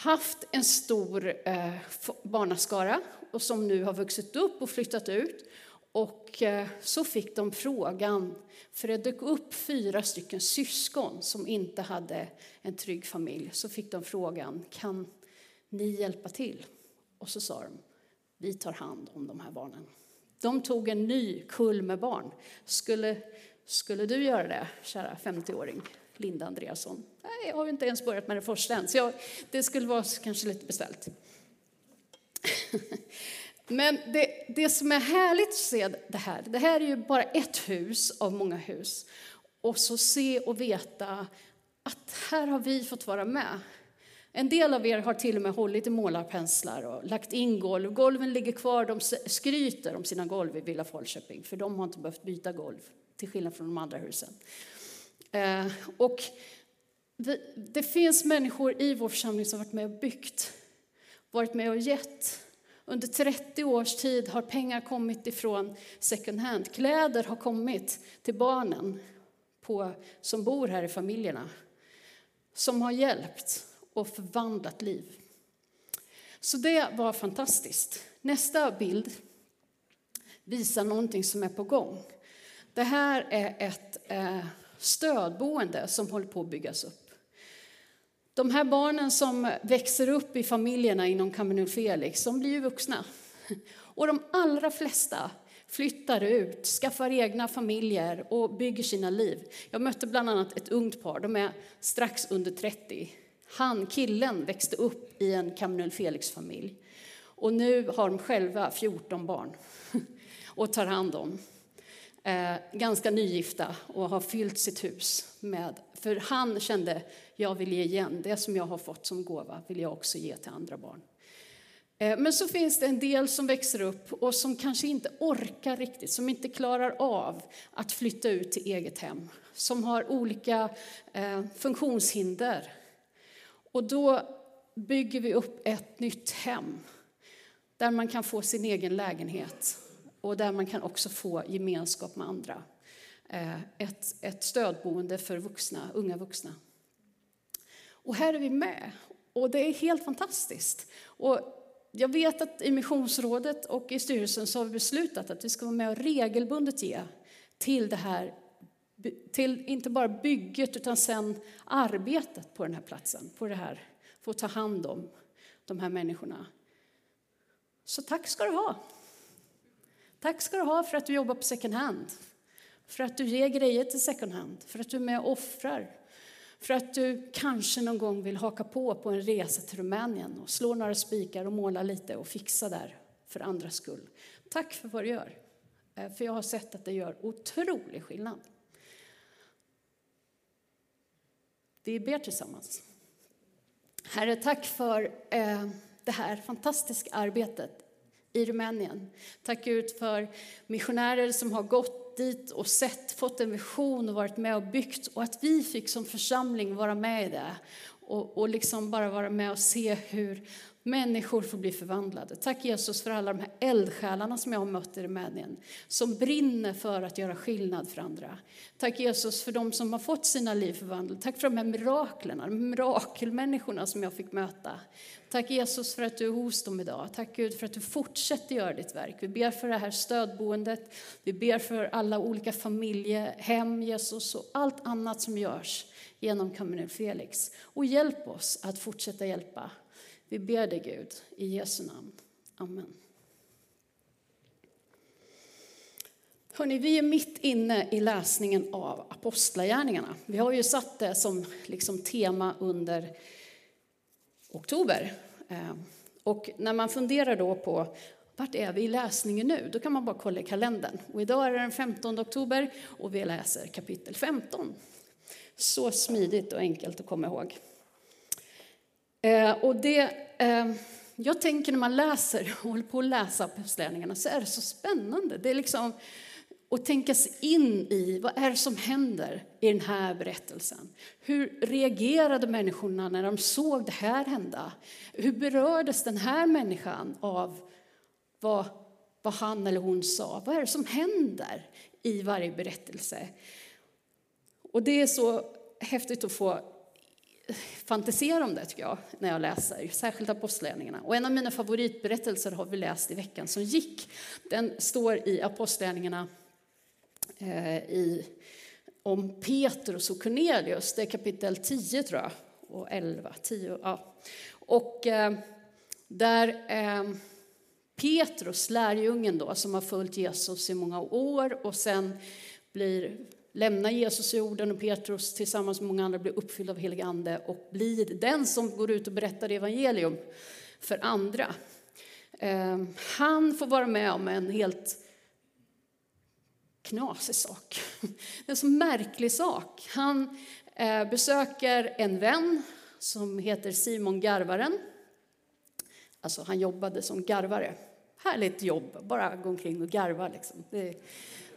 haft en stor eh, barnaskara och som nu har vuxit upp och flyttat ut. Och eh, så fick de frågan, för det dök upp fyra stycken syskon som inte hade en trygg familj. Så fick de frågan, kan ni hjälpa till? Och så sa de, vi tar hand om de här barnen. De tog en ny kull med barn. Skulle, skulle du göra det, kära 50-åring? Linda Andreasson. Nej, jag har inte ens börjat med det första än, så jag, det skulle vara kanske lite beställt. Men det, det som är härligt att se det här, det här är ju bara ett hus av många hus. Och så se och veta att här har vi fått vara med. En del av er har till och med hållit i målarpenslar och lagt in golv. Golven ligger kvar, de skryter om sina golv i Villa Falköping, för de har inte behövt byta golv, till skillnad från de andra husen. Eh, och det finns människor i vår församling som varit med och byggt, varit med och gett. Under 30 års tid har pengar kommit ifrån second hand. Kläder har kommit till barnen på, som bor här i familjerna. Som har hjälpt och förvandlat liv. Så det var fantastiskt. Nästa bild visar någonting som är på gång. Det här är ett eh, stödboende som håller på att byggas upp. De här barnen som växer upp i familjerna inom Camino Felix, de blir ju vuxna. Och de allra flesta flyttar ut, skaffar egna familjer och bygger sina liv. Jag mötte bland annat ett ungt par, de är strax under 30. Han, killen, växte upp i en Camino Felix-familj. Och nu har de själva 14 barn och tar hand om eh, ganska nygifta och har fyllt sitt hus med, för han kände, jag vill ge igen, det som jag har fått som gåva vill jag också ge till andra barn. Eh, men så finns det en del som växer upp och som kanske inte orkar riktigt, som inte klarar av att flytta ut till eget hem, som har olika eh, funktionshinder. Och då bygger vi upp ett nytt hem där man kan få sin egen lägenhet och där man kan också få gemenskap med andra. Eh, ett, ett stödboende för vuxna, unga vuxna. Och här är vi med. Och det är helt fantastiskt. Och jag vet att i missionsrådet och i styrelsen så har vi beslutat att vi ska vara med och regelbundet ge till det här, till inte bara bygget utan sen arbetet på den här platsen, på det här, få ta hand om de här människorna. Så tack ska du ha. Tack ska du ha för att du jobbar på second hand. För att du ger grejer till second hand. För att du är med och offrar. För att du kanske någon gång vill haka på på en resa till Rumänien och slå några spikar och måla lite och fixa där för andras skull. Tack för vad du gör. Eh, för jag har sett att det gör otrolig skillnad. Vi ber tillsammans. Herre, tack för eh, det här fantastiska arbetet i Rumänien. Tack Gud för missionärer som har gått dit och sett, fått en vision och varit med och byggt och att vi fick som församling vara med i det och, och liksom bara vara med och se hur människor får bli förvandlade. Tack Jesus för alla de här eldsjälarna som jag har mött i Rumänien, som brinner för att göra skillnad för andra. Tack Jesus för de som har fått sina liv förvandlade. Tack för de här miraklerna, de mirakelmänniskorna som jag fick möta. Tack Jesus för att du är hos dem idag. Tack Gud för att du fortsätter göra ditt verk. Vi ber för det här stödboendet. Vi ber för alla olika familjehem, Jesus, och allt annat som görs genom Kaminel Felix. Och hjälp oss att fortsätta hjälpa. Vi ber dig Gud, i Jesu namn. Amen. Hörrni, vi är mitt inne i läsningen av Apostlagärningarna. Vi har ju satt det som liksom tema under oktober. Eh, och när man funderar då på vart är vi i läsningen nu? Då kan man bara kolla i kalendern. Och idag är det den 15 oktober och vi läser kapitel 15. Så smidigt och enkelt att komma ihåg. Eh, och det, eh, jag tänker när man läser, håller på att läsa Apostlagärningarna så är det så spännande. Det är liksom att tänka sig in i vad är det som händer i den här berättelsen. Hur reagerade människorna när de såg det här hända? Hur berördes den här människan av vad, vad han eller hon sa? Vad är det som händer i varje berättelse? Och det är så häftigt att få fantisera om det tycker jag, när jag läser, särskilt Apostlagärningarna. Och en av mina favoritberättelser har vi läst i veckan som gick. Den står i Apostlagärningarna eh, i, om Petrus och Cornelius, det är kapitel 10 tror jag, och 11, 10, ja. Och eh, där eh, Petrus, lärjungen då, som har följt Jesus i många år och sen blir lämnar Jesus jorden och Petrus tillsammans med många andra blir uppfylld av helig ande och blir den som går ut och berättar evangelium för andra. Ehm, han får vara med om en helt knasig sak. En så märklig sak. Han eh, besöker en vän som heter Simon Garvaren. Alltså han jobbade som garvare. Härligt jobb, bara gå omkring och garva. Liksom.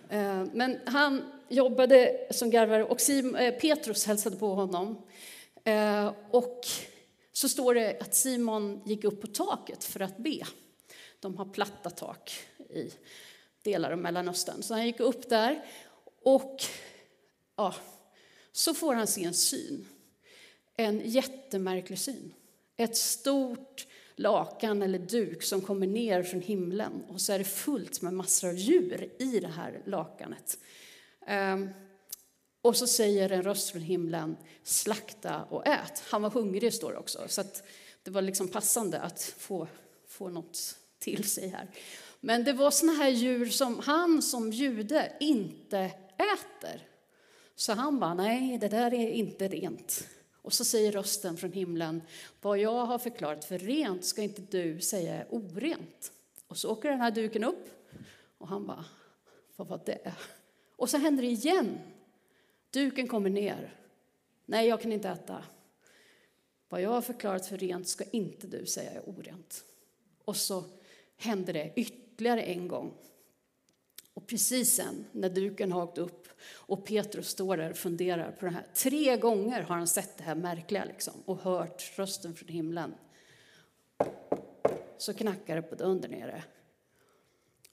Eh, men han jobbade som garvare och eh, Petrus hälsade på honom. Eh, och så står det att Simon gick upp på taket för att be. De har platta tak i delar av Mellanöstern. Så han gick upp där och ja, så får han se en syn. En jättemärklig syn. Ett stort lakan eller duk som kommer ner från himlen och så är det fullt med massor av djur i det här lakanet. Ehm, och så säger en röst från himlen, slakta och ät. Han var hungrig står det också, så det var liksom passande att få, få något till sig här. Men det var såna här djur som han som jude inte äter. Så han bara, nej, det där är inte rent. Och så säger rösten från himlen, vad jag har förklarat för rent ska inte du säga är orent. Och så åker den här duken upp och han bara, vad var det? Och så händer det igen. Duken kommer ner. Nej, jag kan inte äta. Vad jag har förklarat för rent ska inte du säga är orent. Och så händer det ytterligare en gång. Och precis sen, när duken har åkt upp och Petrus står där och funderar på det här. Tre gånger har han sett det här märkliga liksom, och hört rösten från himlen. Så knackar det på dörren där nere.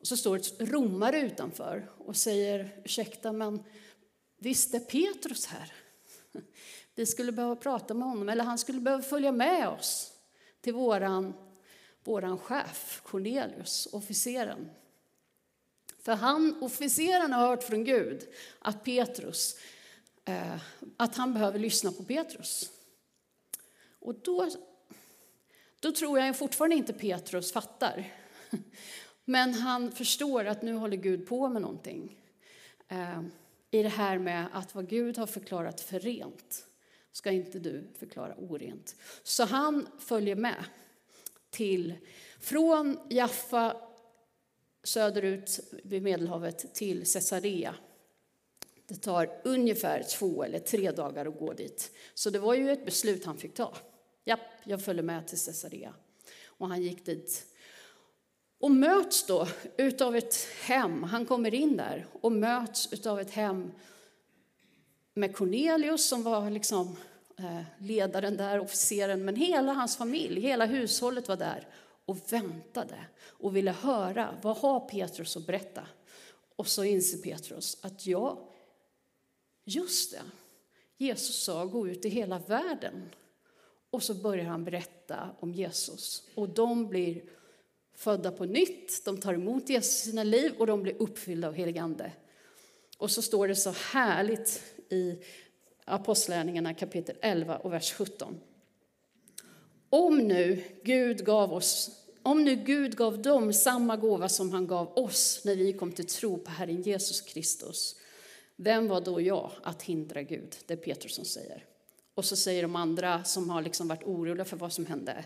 Och så står ett romare utanför och säger, ursäkta men visst är Petrus här? Vi skulle behöva prata med honom, eller han skulle behöva följa med oss till våran, våran chef Cornelius, officeren. För han, officeren har hört från Gud att Petrus, eh, att han behöver lyssna på Petrus. Och då, då tror jag fortfarande inte Petrus fattar. Men han förstår att nu håller Gud på med någonting. Eh, I det här med att vad Gud har förklarat för rent ska inte du förklara orent. Så han följer med till, från Jaffa söderut vid Medelhavet till Caesarea. Det tar ungefär två eller tre dagar att gå dit. Så det var ju ett beslut han fick ta. Japp, jag följer med till Caesarea. Och han gick dit. Och möts då utav ett hem. Han kommer in där och möts utav ett hem med Cornelius som var liksom eh, ledaren där, officeren, men hela hans familj, hela hushållet var där och väntade och ville höra vad har Petrus att berätta. Och så inser Petrus att ja, just det, Jesus sa gå ut i hela världen. Och så börjar han berätta om Jesus och de blir födda på nytt, de tar emot Jesus i sina liv och de blir uppfyllda av helig ande. Och så står det så härligt i Apostlagärningarna kapitel 11 och vers 17. Om nu Gud gav oss om nu Gud gav dem samma gåva som han gav oss när vi kom till tro på Herren Jesus Kristus, vem var då jag att hindra Gud? Det är Petrus som säger. Och så säger de andra som har liksom varit oroliga för vad som hände,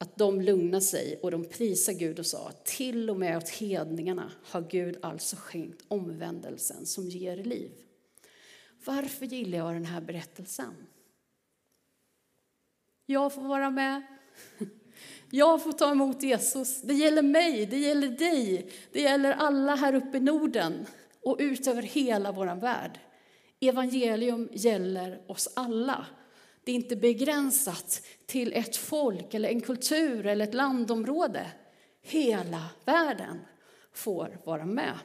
att de lugnade sig och de prisade Gud och sa, till och med åt hedningarna har Gud alltså skänkt omvändelsen som ger liv. Varför gillar jag den här berättelsen? Jag får vara med. Jag får ta emot Jesus. Det gäller mig, det gäller dig, det gäller alla här uppe i Norden och ut över hela vår värld. Evangelium gäller oss alla. Det är inte begränsat till ett folk, eller en kultur eller ett landområde. Hela världen får vara med.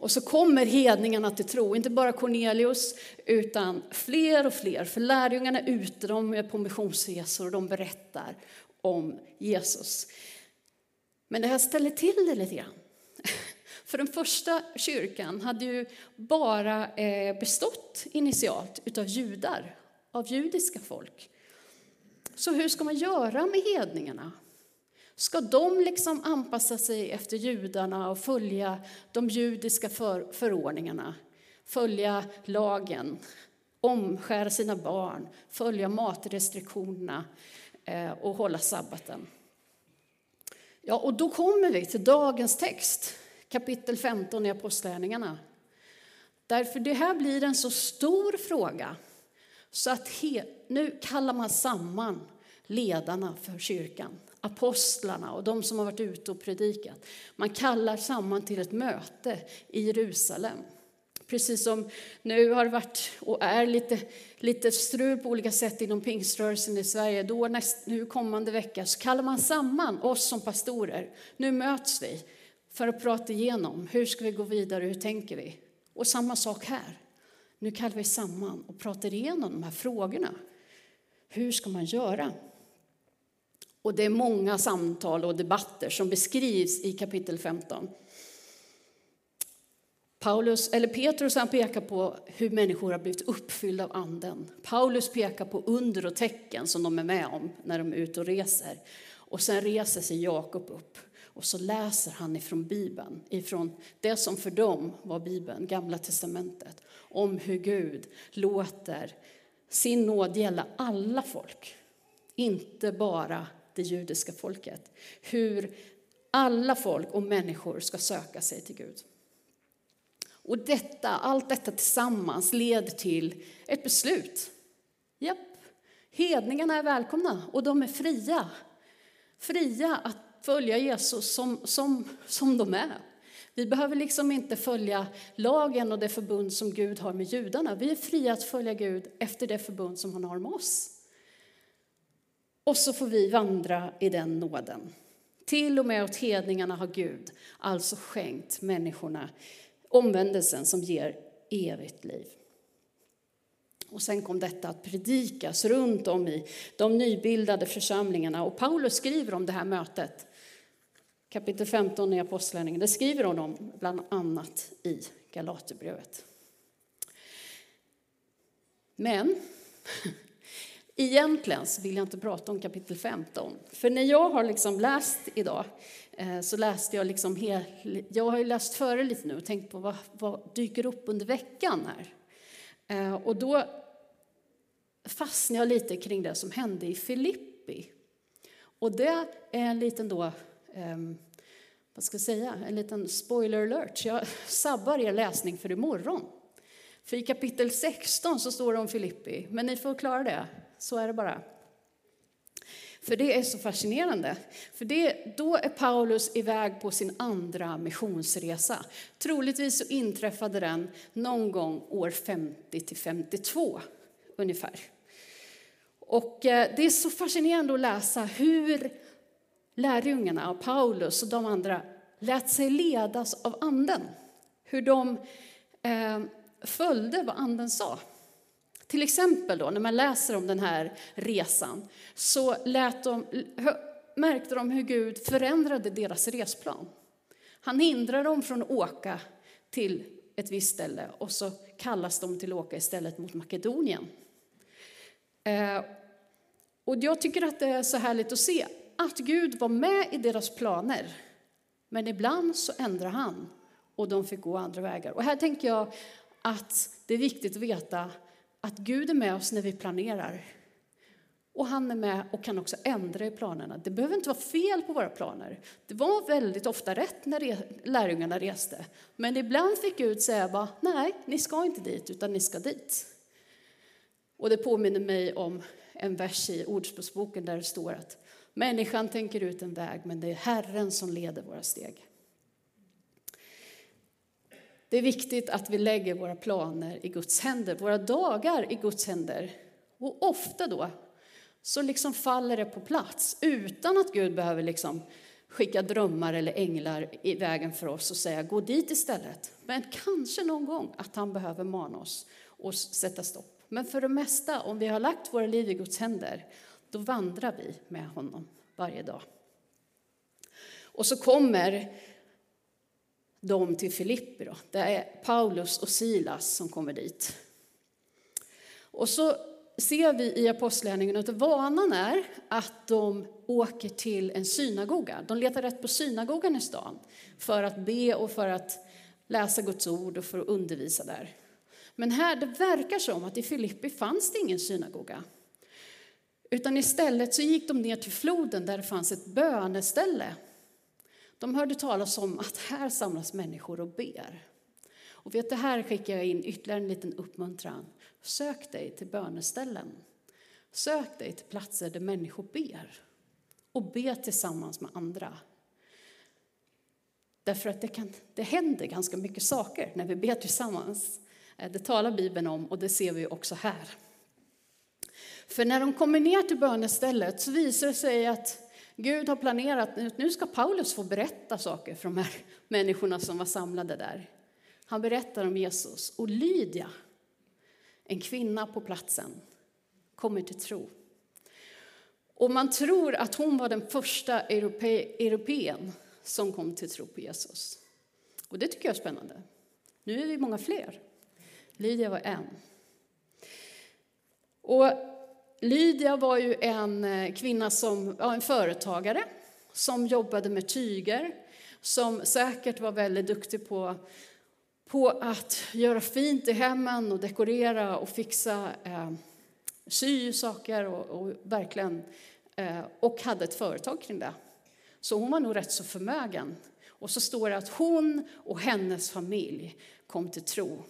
Och så kommer hedningarna till tro, inte bara Cornelius, utan fler och fler. För lärjungarna är ute, de är på missionsresor och de berättar om Jesus. Men det här ställer till det lite grann. För den första kyrkan hade ju bara eh, bestått initialt utav judar, av judiska folk. Så hur ska man göra med hedningarna? Ska de liksom anpassa sig efter judarna och följa de judiska för, förordningarna? Följa lagen, omskära sina barn, följa matrestriktionerna eh, och hålla sabbaten. Ja, och då kommer vi till dagens text, kapitel 15 i Apostlagärningarna. Därför det här blir en så stor fråga så att he, nu kallar man samman ledarna för kyrkan, apostlarna och de som har varit ute och predikat. Man kallar samman till ett möte i Jerusalem. Precis som nu har det varit och är lite, lite strul på olika sätt inom pingströrelsen i Sverige. Då näst, nu kommande vecka så kallar man samman oss som pastorer. Nu möts vi för att prata igenom hur ska vi gå vidare, hur tänker vi? Och samma sak här. Nu kallar vi samman och pratar igenom de här frågorna. Hur ska man göra? Och det är många samtal och debatter som beskrivs i kapitel 15. Paulus, eller Petrus han pekar på hur människor har blivit uppfyllda av anden. Paulus pekar på under och tecken som de är med om när de är ute och reser. Och sen reser sig Jakob upp och så läser han ifrån Bibeln, ifrån det som för dem var Bibeln, Gamla testamentet, om hur Gud låter sin nåd gälla alla folk, inte bara det judiska folket. Hur alla folk och människor ska söka sig till Gud. Och detta, allt detta tillsammans leder till ett beslut. Japp, hedningarna är välkomna och de är fria. Fria att följa Jesus som, som, som de är. Vi behöver liksom inte följa lagen och det förbund som Gud har med judarna. Vi är fria att följa Gud efter det förbund som han har med oss. Och så får vi vandra i den nåden. Till och med åt hedningarna har Gud alltså skänkt människorna omvändelsen som ger evigt liv. Och sen kom detta att predikas runt om i de nybildade församlingarna. Och Paulus skriver om det här mötet. Kapitel 15 i Apostlagärningarna, det skriver hon om bland annat i Galaterbrevet. Men egentligen så vill jag inte prata om kapitel 15. För när jag har liksom läst idag eh, så läste jag liksom hel, jag har ju läst före lite nu och tänkt på vad, vad dyker upp under veckan här. Eh, och då fastnade jag lite kring det som hände i Filippi. Och det är en liten då, um, vad ska jag säga, en liten spoiler alert. Jag sabbar er läsning för imorgon. För i kapitel 16 så står det om Filippi, men ni får klara det, så är det bara. För det är så fascinerande. För det, då är Paulus iväg på sin andra missionsresa. Troligtvis så inträffade den någon gång år 50 till 52 ungefär. Och eh, det är så fascinerande att läsa hur lärjungarna och Paulus och de andra lät sig ledas av anden. Hur de eh, följde vad anden sa. Till exempel då, när man läser om den här resan så lät de, märkte de hur Gud förändrade deras resplan. Han hindrade dem från att åka till ett visst ställe och så kallas de till att åka istället mot Makedonien. Eh, och jag tycker att det är så härligt att se att Gud var med i deras planer. Men ibland så ändrade han och de fick gå andra vägar. Och här tänker jag att det är viktigt att veta att Gud är med oss när vi planerar. Och han är med och kan också ändra i planerna. Det behöver inte vara fel på våra planer. Det var väldigt ofta rätt när lärjungarna reste. Men ibland fick Gud säga bara, nej, ni ska inte dit, utan ni ska dit. Och det påminner mig om en vers i Ordspråksboken där det står att människan tänker ut en väg, men det är Herren som leder våra steg. Det är viktigt att vi lägger våra planer i Guds händer, våra dagar i Guds händer. Och ofta då så liksom faller det på plats utan att Gud behöver liksom skicka drömmar eller änglar i vägen för oss och säga gå dit istället. Men kanske någon gång att han behöver mana oss och sätta stopp. Men för det mesta, om vi har lagt våra liv i Guds händer, då vandrar vi med honom varje dag. Och så kommer de till Filippi. Då. Det är Paulus och Silas som kommer dit. Och så ser vi i Apostlagärningarna att vanan är att de åker till en synagoga. De letar rätt på synagogan i stan för att be och för att läsa Guds ord och för att undervisa där. Men här, det verkar som att i Filippi fanns det ingen synagoga. Utan istället så gick de ner till floden där det fanns ett böneställe. De hörde talas om att här samlas människor och ber. Och vet du, här skickar jag in ytterligare en liten uppmuntran. Sök dig till böneställen. Sök dig till platser där människor ber. Och be tillsammans med andra. Därför att det, kan, det händer ganska mycket saker när vi ber tillsammans. Eh, det talar Bibeln om och det ser vi också här. För när de kommer ner till bönestället så visar det sig att Gud har planerat att nu ska Paulus få berätta saker för de här människorna som var samlade där. Han berättar om Jesus och Lydia, en kvinna på platsen, kommer till tro. Och man tror att hon var den första europe, europeen som kom till tro på Jesus. Och det tycker jag är spännande. Nu är vi många fler. Lydia var en. Och Lydia var ju en eh, kvinna som, ja, en företagare som jobbade med tyger, som säkert var väldigt duktig på, på att göra fint i hemmen och dekorera och fixa, eh, sy saker och, och verkligen, eh, och hade ett företag kring det. Så hon var nog rätt så förmögen. Och så står det att hon och hennes familj kom till tro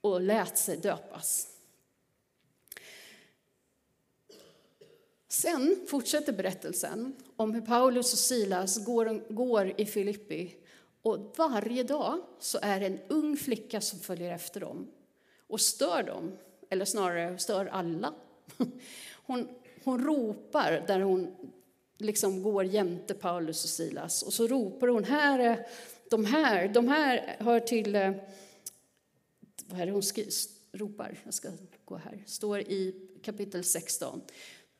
och lät sig döpas. Sen fortsätter berättelsen om hur Paulus och Silas går, går i Filippi och varje dag så är det en ung flicka som följer efter dem och stör dem, eller snarare stör alla. Hon, hon ropar där hon liksom går jämte Paulus och Silas och så ropar hon, här är de här, de här hör till, eh, vad är det hon skri, ropar, jag ska gå här, står i kapitel 16.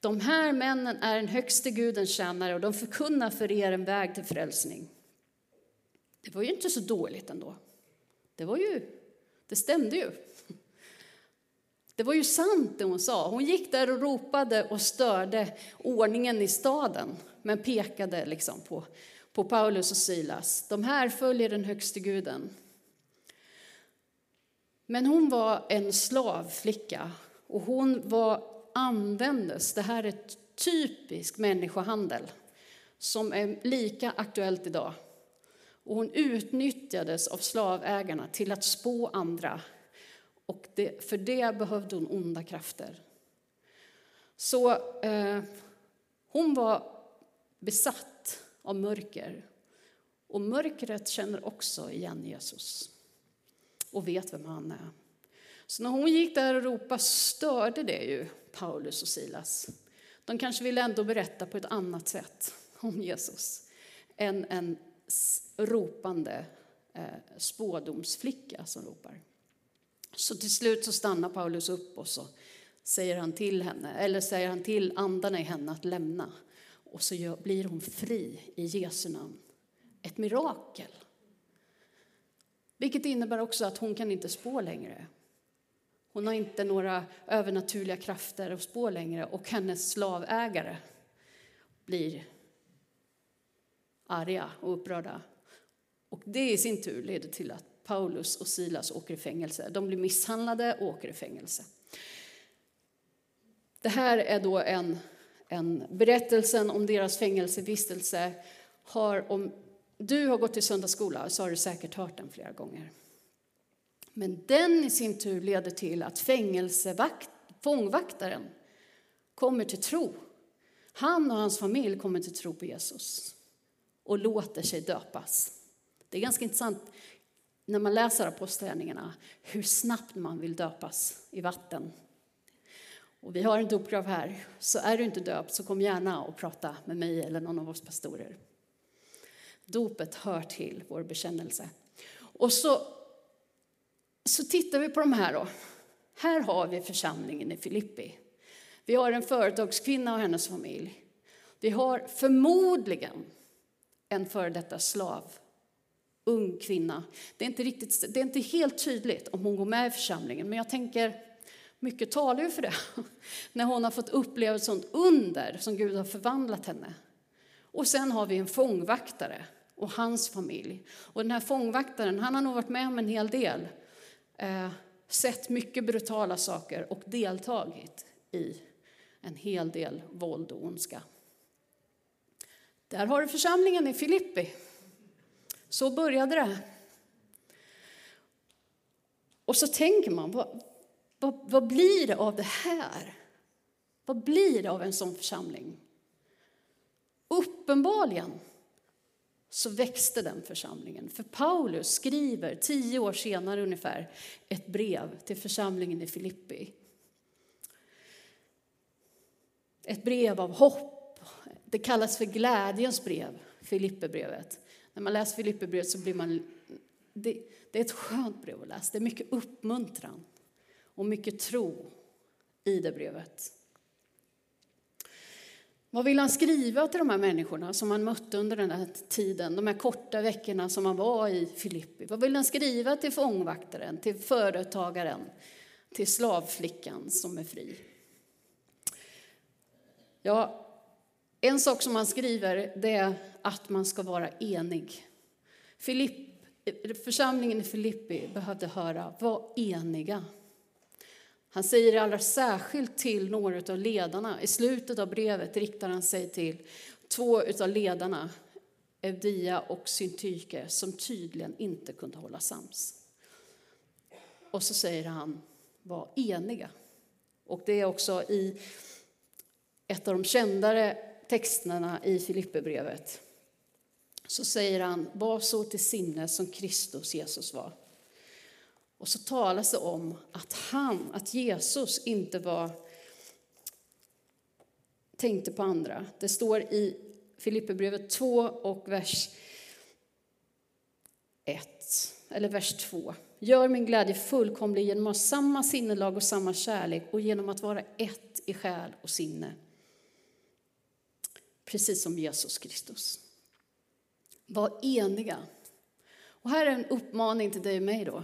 De här männen är den högste Gudens tjänare och de förkunnar för er en väg till frälsning. Det var ju inte så dåligt ändå. Det var ju, det stämde ju. Det var ju sant det hon sa. Hon gick där och ropade och störde ordningen i staden, men pekade liksom på, på Paulus och Silas. De här följer den högste guden. Men hon var en slavflicka och hon var användes. Det här är typisk människohandel som är lika aktuellt idag. Och hon utnyttjades av slavägarna till att spå andra. Och det, för det behövde hon onda krafter. Så eh, hon var besatt av mörker. Och mörkret känner också igen Jesus och vet vem han är. Så när hon gick där och ropade störde det ju Paulus och Silas. De kanske ville ändå berätta på ett annat sätt om Jesus än en ropande eh, spådomsflicka som ropar. Så till slut så stannar Paulus upp och så säger han till henne, eller säger han till andarna i henne att lämna. Och så blir hon fri i Jesu namn. Ett mirakel. Vilket innebär också att hon kan inte spå längre. Hon har inte några övernaturliga krafter att spå längre och hennes slavägare blir arga och upprörda. Och det i sin tur leder till att Paulus och Silas åker i fängelse. De blir misshandlade och åker i fängelse. Det här är då en, en berättelsen om deras fängelsevistelse. Har, om du har gått i söndagsskola så har du säkert hört den flera gånger. Men den i sin tur leder till att fängelsevakt, fångvaktaren kommer till tro. Han och hans familj kommer till tro på Jesus och låter sig döpas. Det är ganska intressant när man läser apostlagärningarna hur snabbt man vill döpas i vatten. Och vi har en dopgrav här, så är du inte döpt så kom gärna och prata med mig eller någon av oss pastorer. Dopet hör till vår bekännelse. Och så, så tittar vi på de här då. Här har vi församlingen i Filippi. Vi har en företagskvinna och hennes familj. Vi har förmodligen en före detta slav, ung kvinna. Det är, inte riktigt, det är inte helt tydligt om hon går med i församlingen, men jag tänker mycket talar ju för det. När hon har fått uppleva ett sånt under som Gud har förvandlat henne. Och sen har vi en fångvaktare och hans familj. Och den här fångvaktaren, han har nog varit med om en hel del. Eh, sett mycket brutala saker och deltagit i en hel del våld och ondska. Där har du församlingen i Filippi. Så började det. Och så tänker man, vad, vad, vad blir det av det här? Vad blir det av en sån församling? Uppenbarligen så växte den församlingen. För Paulus skriver tio år senare ungefär ett brev till församlingen i Filippi. Ett brev av hopp. Det kallas för glädjens brev, Filipperbrevet. När man läser Filipperbrevet så blir man... Det, det är ett skönt brev att läsa. Det är mycket uppmuntran och mycket tro i det brevet. Vad vill han skriva till de här människorna som han mötte under den här tiden, de här korta veckorna som han var i Filippi? Vad vill han skriva till fångvaktaren, till företagaren, till slavflickan som är fri? Ja, en sak som han skriver det är att man ska vara enig. Filipp, församlingen i Filippi behövde höra, var eniga. Han säger det allra särskilt till några av ledarna. I slutet av brevet riktar han sig till två av ledarna, Evdia och Syntyke, som tydligen inte kunde hålla sams. Och så säger han, var eniga. Och det är också i ett av de kändare texterna i Filipperbrevet. Så säger han, var så till sinne som Kristus Jesus var. Och så talas det om att han, att Jesus inte var tänkte på andra. Det står i Filipperbrevet 2 och vers 1, eller vers 2. Gör min glädje fullkomlig genom att ha samma sinnelag och samma kärlek och genom att vara ett i själ och sinne. Precis som Jesus Kristus. Var eniga. Och här är en uppmaning till dig och mig då.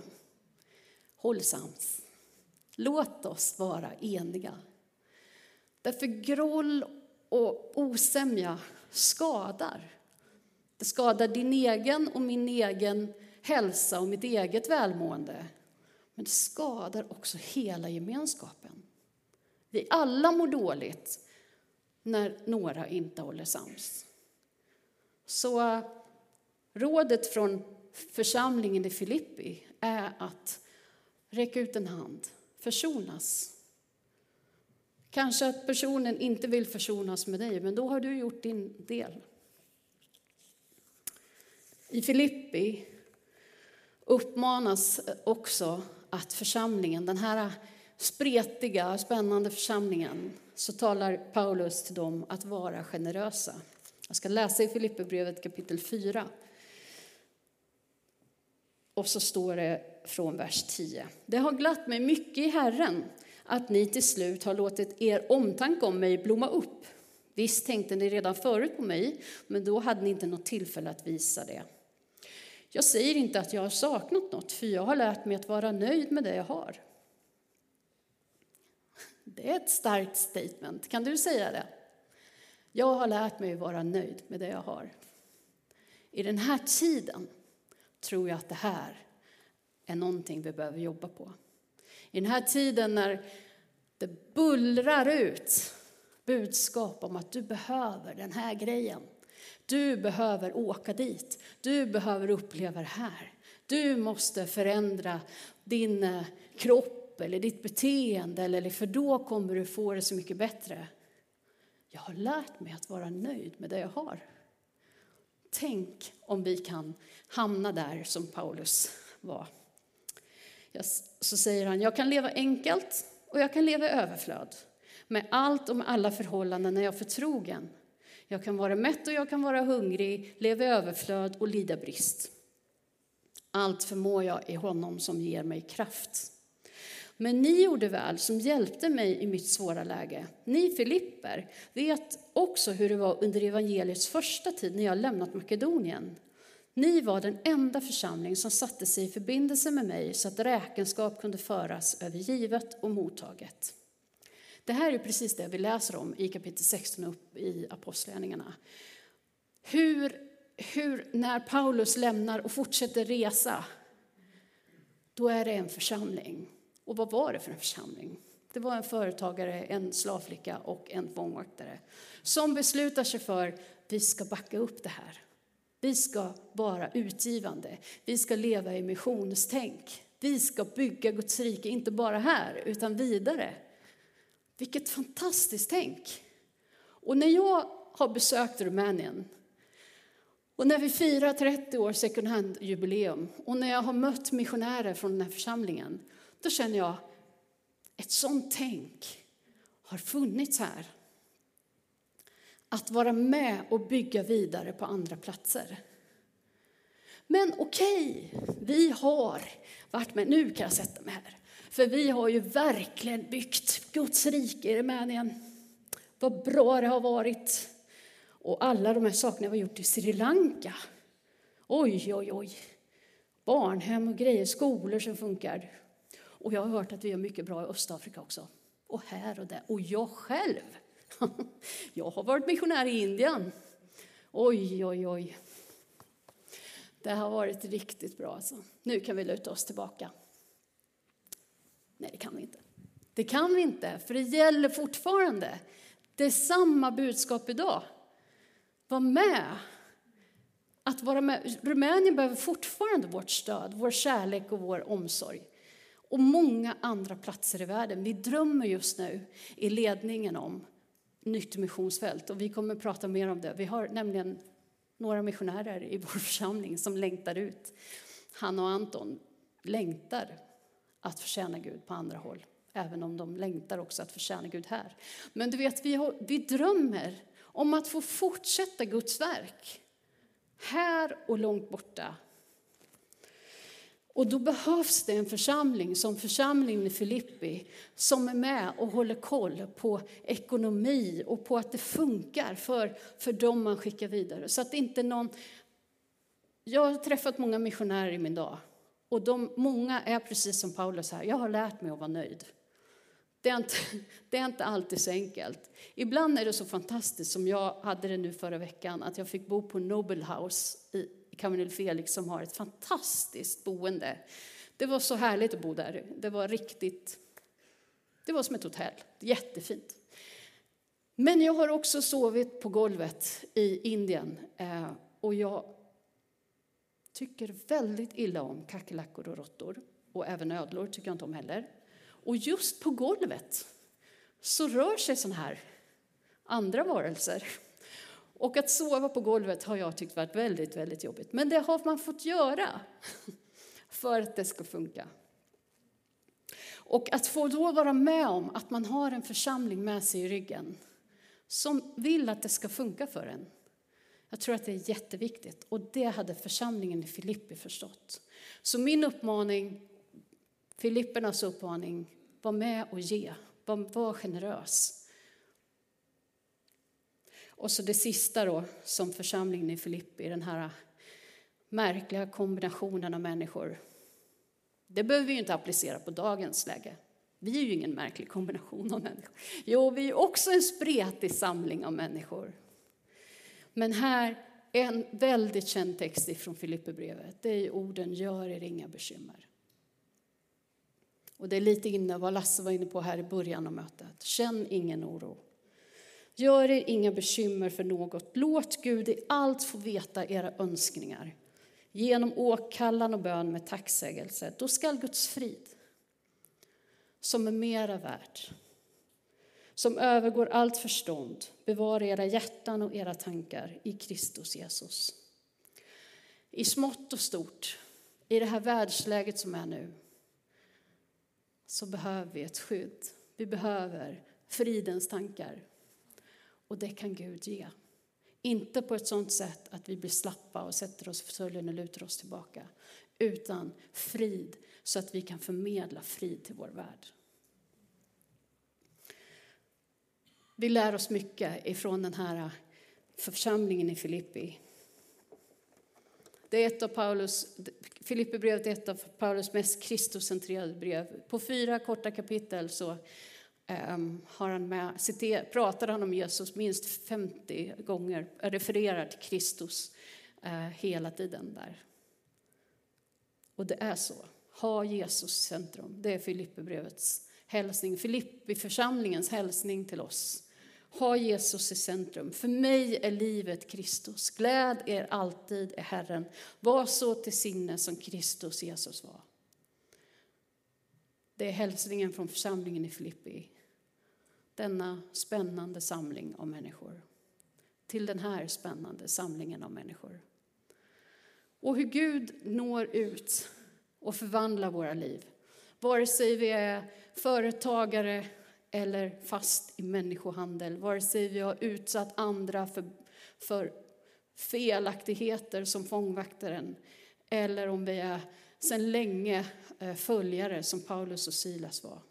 Håll sams. Låt oss vara eniga. Därför groll och osämja skadar. Det skadar din egen och min egen hälsa och mitt eget välmående. Men det skadar också hela gemenskapen. Vi alla mår dåligt när några inte håller sams. Så rådet från församlingen i Filippi är att Räck ut en hand. Försonas. Kanske att personen inte vill försonas med dig, men då har du gjort din del. I Filippi uppmanas också att församlingen, den här spretiga, spännande församlingen, så talar Paulus till dem att vara generösa. Jag ska läsa i Filipperbrevet kapitel 4. Och så står det från vers 10. Det har glatt mig mycket i Herren att ni till slut har låtit er omtanke om mig blomma upp. Visst tänkte ni redan förut på mig, men då hade ni inte något tillfälle att visa det. Jag säger inte att jag har saknat något, för jag har lärt mig att vara nöjd med det jag har. Det är ett starkt statement. Kan du säga det? Jag har lärt mig att vara nöjd med det jag har. I den här tiden tror jag att det här är någonting vi behöver jobba på. I den här tiden när det bullrar ut budskap om att du behöver den här grejen. Du behöver åka dit. Du behöver uppleva det här. Du måste förändra din eh, kropp eller ditt beteende, eller för då kommer du få det så mycket bättre. Jag har lärt mig att vara nöjd med det jag har. Tänk om vi kan hamna där som Paulus var. Så säger han, jag kan leva enkelt och jag kan leva i överflöd. Med allt och med alla förhållanden är jag förtrogen. Jag kan vara mätt och jag kan vara hungrig, leva i överflöd och lida brist. Allt förmår jag i honom som ger mig kraft. Men ni gjorde väl som hjälpte mig i mitt svåra läge. Ni Filipper vet också hur det var under evangeliets första tid när jag lämnat Makedonien. Ni var den enda församling som satte sig i förbindelse med mig så att räkenskap kunde föras över givet och mottaget. Det här är precis det vi läser om i kapitel 16 upp i Apostlagärningarna. Hur, hur när Paulus lämnar och fortsätter resa, då är det en församling. Och vad var det för en församling? Det var en företagare, en slavflicka och en fångvaktare som beslutar sig för att vi ska backa upp det här. Vi ska vara utgivande. Vi ska leva i missionstänk. Vi ska bygga Guds rike, inte bara här, utan vidare. Vilket fantastiskt tänk! Och när jag har besökt Rumänien och när vi firar 30 år second hand-jubileum och när jag har mött missionärer från den här församlingen, då känner jag ett sånt tänk har funnits här. Att vara med och bygga vidare på andra platser. Men okej, okay, vi har varit med. Nu kan jag sätta mig här. För vi har ju verkligen byggt Guds rike i Rumänien. Vad bra det har varit. Och alla de här sakerna vi har gjort i Sri Lanka. Oj, oj, oj. Barnhem och grejer, skolor som funkar. Och jag har hört att vi gör mycket bra i Östafrika också. Och här och där. Och jag själv. Jag har varit missionär i Indien. Oj, oj, oj. Det har varit riktigt bra. Alltså. Nu kan vi luta oss tillbaka. Nej, det kan vi inte. Det kan vi inte, för det gäller fortfarande. Det är samma budskap idag. Var med. Att vara med. Rumänien behöver fortfarande vårt stöd, vår kärlek och vår omsorg. Och många andra platser i världen. Vi drömmer just nu i ledningen om nytt missionsfält och vi kommer att prata mer om det. Vi har nämligen några missionärer i vår församling som längtar ut. Han och Anton längtar att förtjäna Gud på andra håll. Även om de längtar också att förtjäna Gud här. Men du vet, vi, har, vi drömmer om att få fortsätta Guds verk. Här och långt borta. Och då behövs det en församling som församlingen i Filippi som är med och håller koll på ekonomi och på att det funkar för, för dem man skickar vidare. Så att inte någon... Jag har träffat många missionärer i min dag och de, många är precis som Paulus här, jag har lärt mig att vara nöjd. Det är, inte, det är inte alltid så enkelt. Ibland är det så fantastiskt, som jag hade det nu förra veckan, att jag fick bo på Nobel House i Kamil Felix som har ett fantastiskt boende. Det var så härligt att bo där. Det var riktigt, det var som ett hotell, jättefint. Men jag har också sovit på golvet i Indien eh, och jag tycker väldigt illa om kackerlackor och råttor. Och även ödlor tycker jag inte om heller. Och just på golvet så rör sig sådana här andra varelser. Och att sova på golvet har jag tyckt varit väldigt, väldigt jobbigt. Men det har man fått göra för att det ska funka. Och att få då vara med om att man har en församling med sig i ryggen som vill att det ska funka för en. Jag tror att det är jätteviktigt och det hade församlingen i Filippi förstått. Så min uppmaning, Filippernas uppmaning, var med och ge, var, var generös. Och så det sista då, som församlingen i Filippi, den här märkliga kombinationen av människor. Det behöver vi ju inte applicera på dagens läge. Vi är ju ingen märklig kombination av människor. Jo, vi är också en spretig samling av människor. Men här, en väldigt känd text från Filipperbrevet, det är orden gör er inga bekymmer. Och det är lite inne vad Lasse var inne på här i början av mötet. Känn ingen oro. Gör er inga bekymmer för något. Låt Gud i allt få veta era önskningar. Genom åkallan och bön med tacksägelse. Då skall Guds frid, som är mera värd, som övergår allt förstånd, bevara era hjärtan och era tankar i Kristus Jesus. I smått och stort, i det här världsläget som är nu, så behöver vi ett skydd. Vi behöver fridens tankar. Och det kan Gud ge. Inte på ett sådant sätt att vi blir slappa och sätter oss i fåtöljen och lutar oss tillbaka. Utan frid så att vi kan förmedla frid till vår värld. Vi lär oss mycket ifrån den här församlingen i Filippi. Det är ett av Paulus, Filippibrevet är ett av Paulus mest Kristuscentrerade brev. På fyra korta kapitel så Ehm, har han med, citer, pratar han om Jesus minst 50 gånger, refererar till Kristus eh, hela tiden där. Och det är så. Ha Jesus i centrum. Det är Filipperbrevets hälsning, Filippi-församlingens hälsning till oss. Ha Jesus i centrum. För mig är livet Kristus. Gläd er alltid i Herren. Var så till sinne som Kristus Jesus var. Det är hälsningen från församlingen i Filippi. Denna spännande samling av människor. Till den här spännande samlingen av människor. Och hur Gud når ut och förvandlar våra liv. Vare sig vi är företagare eller fast i människohandel, vare sig vi har utsatt andra för, för felaktigheter som fångvaktaren eller om vi är sedan länge eh, följare som Paulus och Silas var.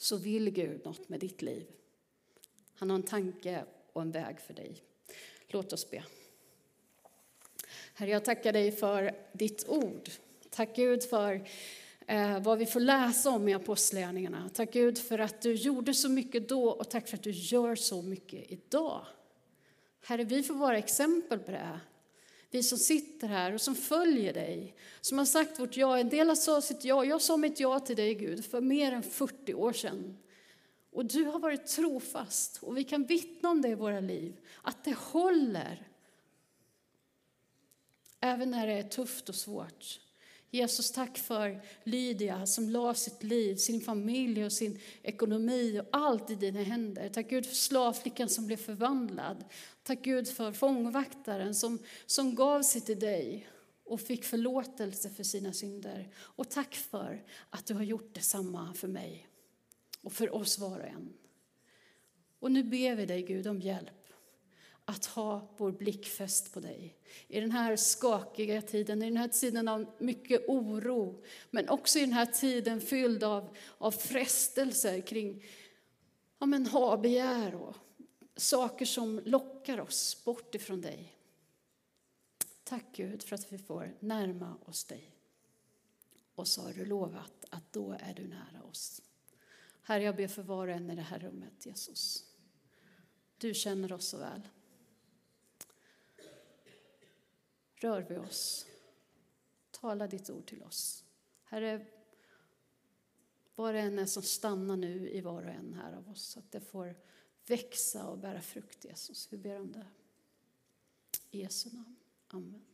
Så vill Gud något med ditt liv. Han har en tanke och en väg för dig. Låt oss be. Herre, jag tackar dig för ditt ord. Tack Gud för eh, vad vi får läsa om i Apostlagärningarna. Tack Gud för att du gjorde så mycket då och tack för att du gör så mycket idag. Herre, vi får vara exempel på det. Vi som sitter här och som följer dig, som har sagt vårt ja. En del har sagt sitt ja. Jag sa mitt ja till dig Gud för mer än 40 år sedan. Och du har varit trofast och vi kan vittna om det i våra liv, att det håller. Även när det är tufft och svårt. Jesus, tack för Lydia som la sitt liv, sin familj och sin ekonomi och allt i dina händer. Tack Gud för slavflickan som blev förvandlad. Tack Gud för fångvaktaren som, som gav sig till dig och fick förlåtelse för sina synder. Och tack för att du har gjort detsamma för mig och för oss var och en. Och nu ber vi dig Gud om hjälp att ha vår blick fäst på dig. I den här skakiga tiden, i den här tiden av mycket oro, men också i den här tiden fylld av, av frestelser kring ja, men, ha-begär och saker som lockar oss bort ifrån dig. Tack Gud för att vi får närma oss dig. Och så har du lovat att då är du nära oss. Herre, jag ber för var och en i det här rummet, Jesus. Du känner oss så väl. Rör vid oss. Tala ditt ord till oss. Herre, var och en är som stannar nu i var och en här av oss, så att det får växa och bära frukt, Jesus. Vi ber om det. I Jesu namn. Amen.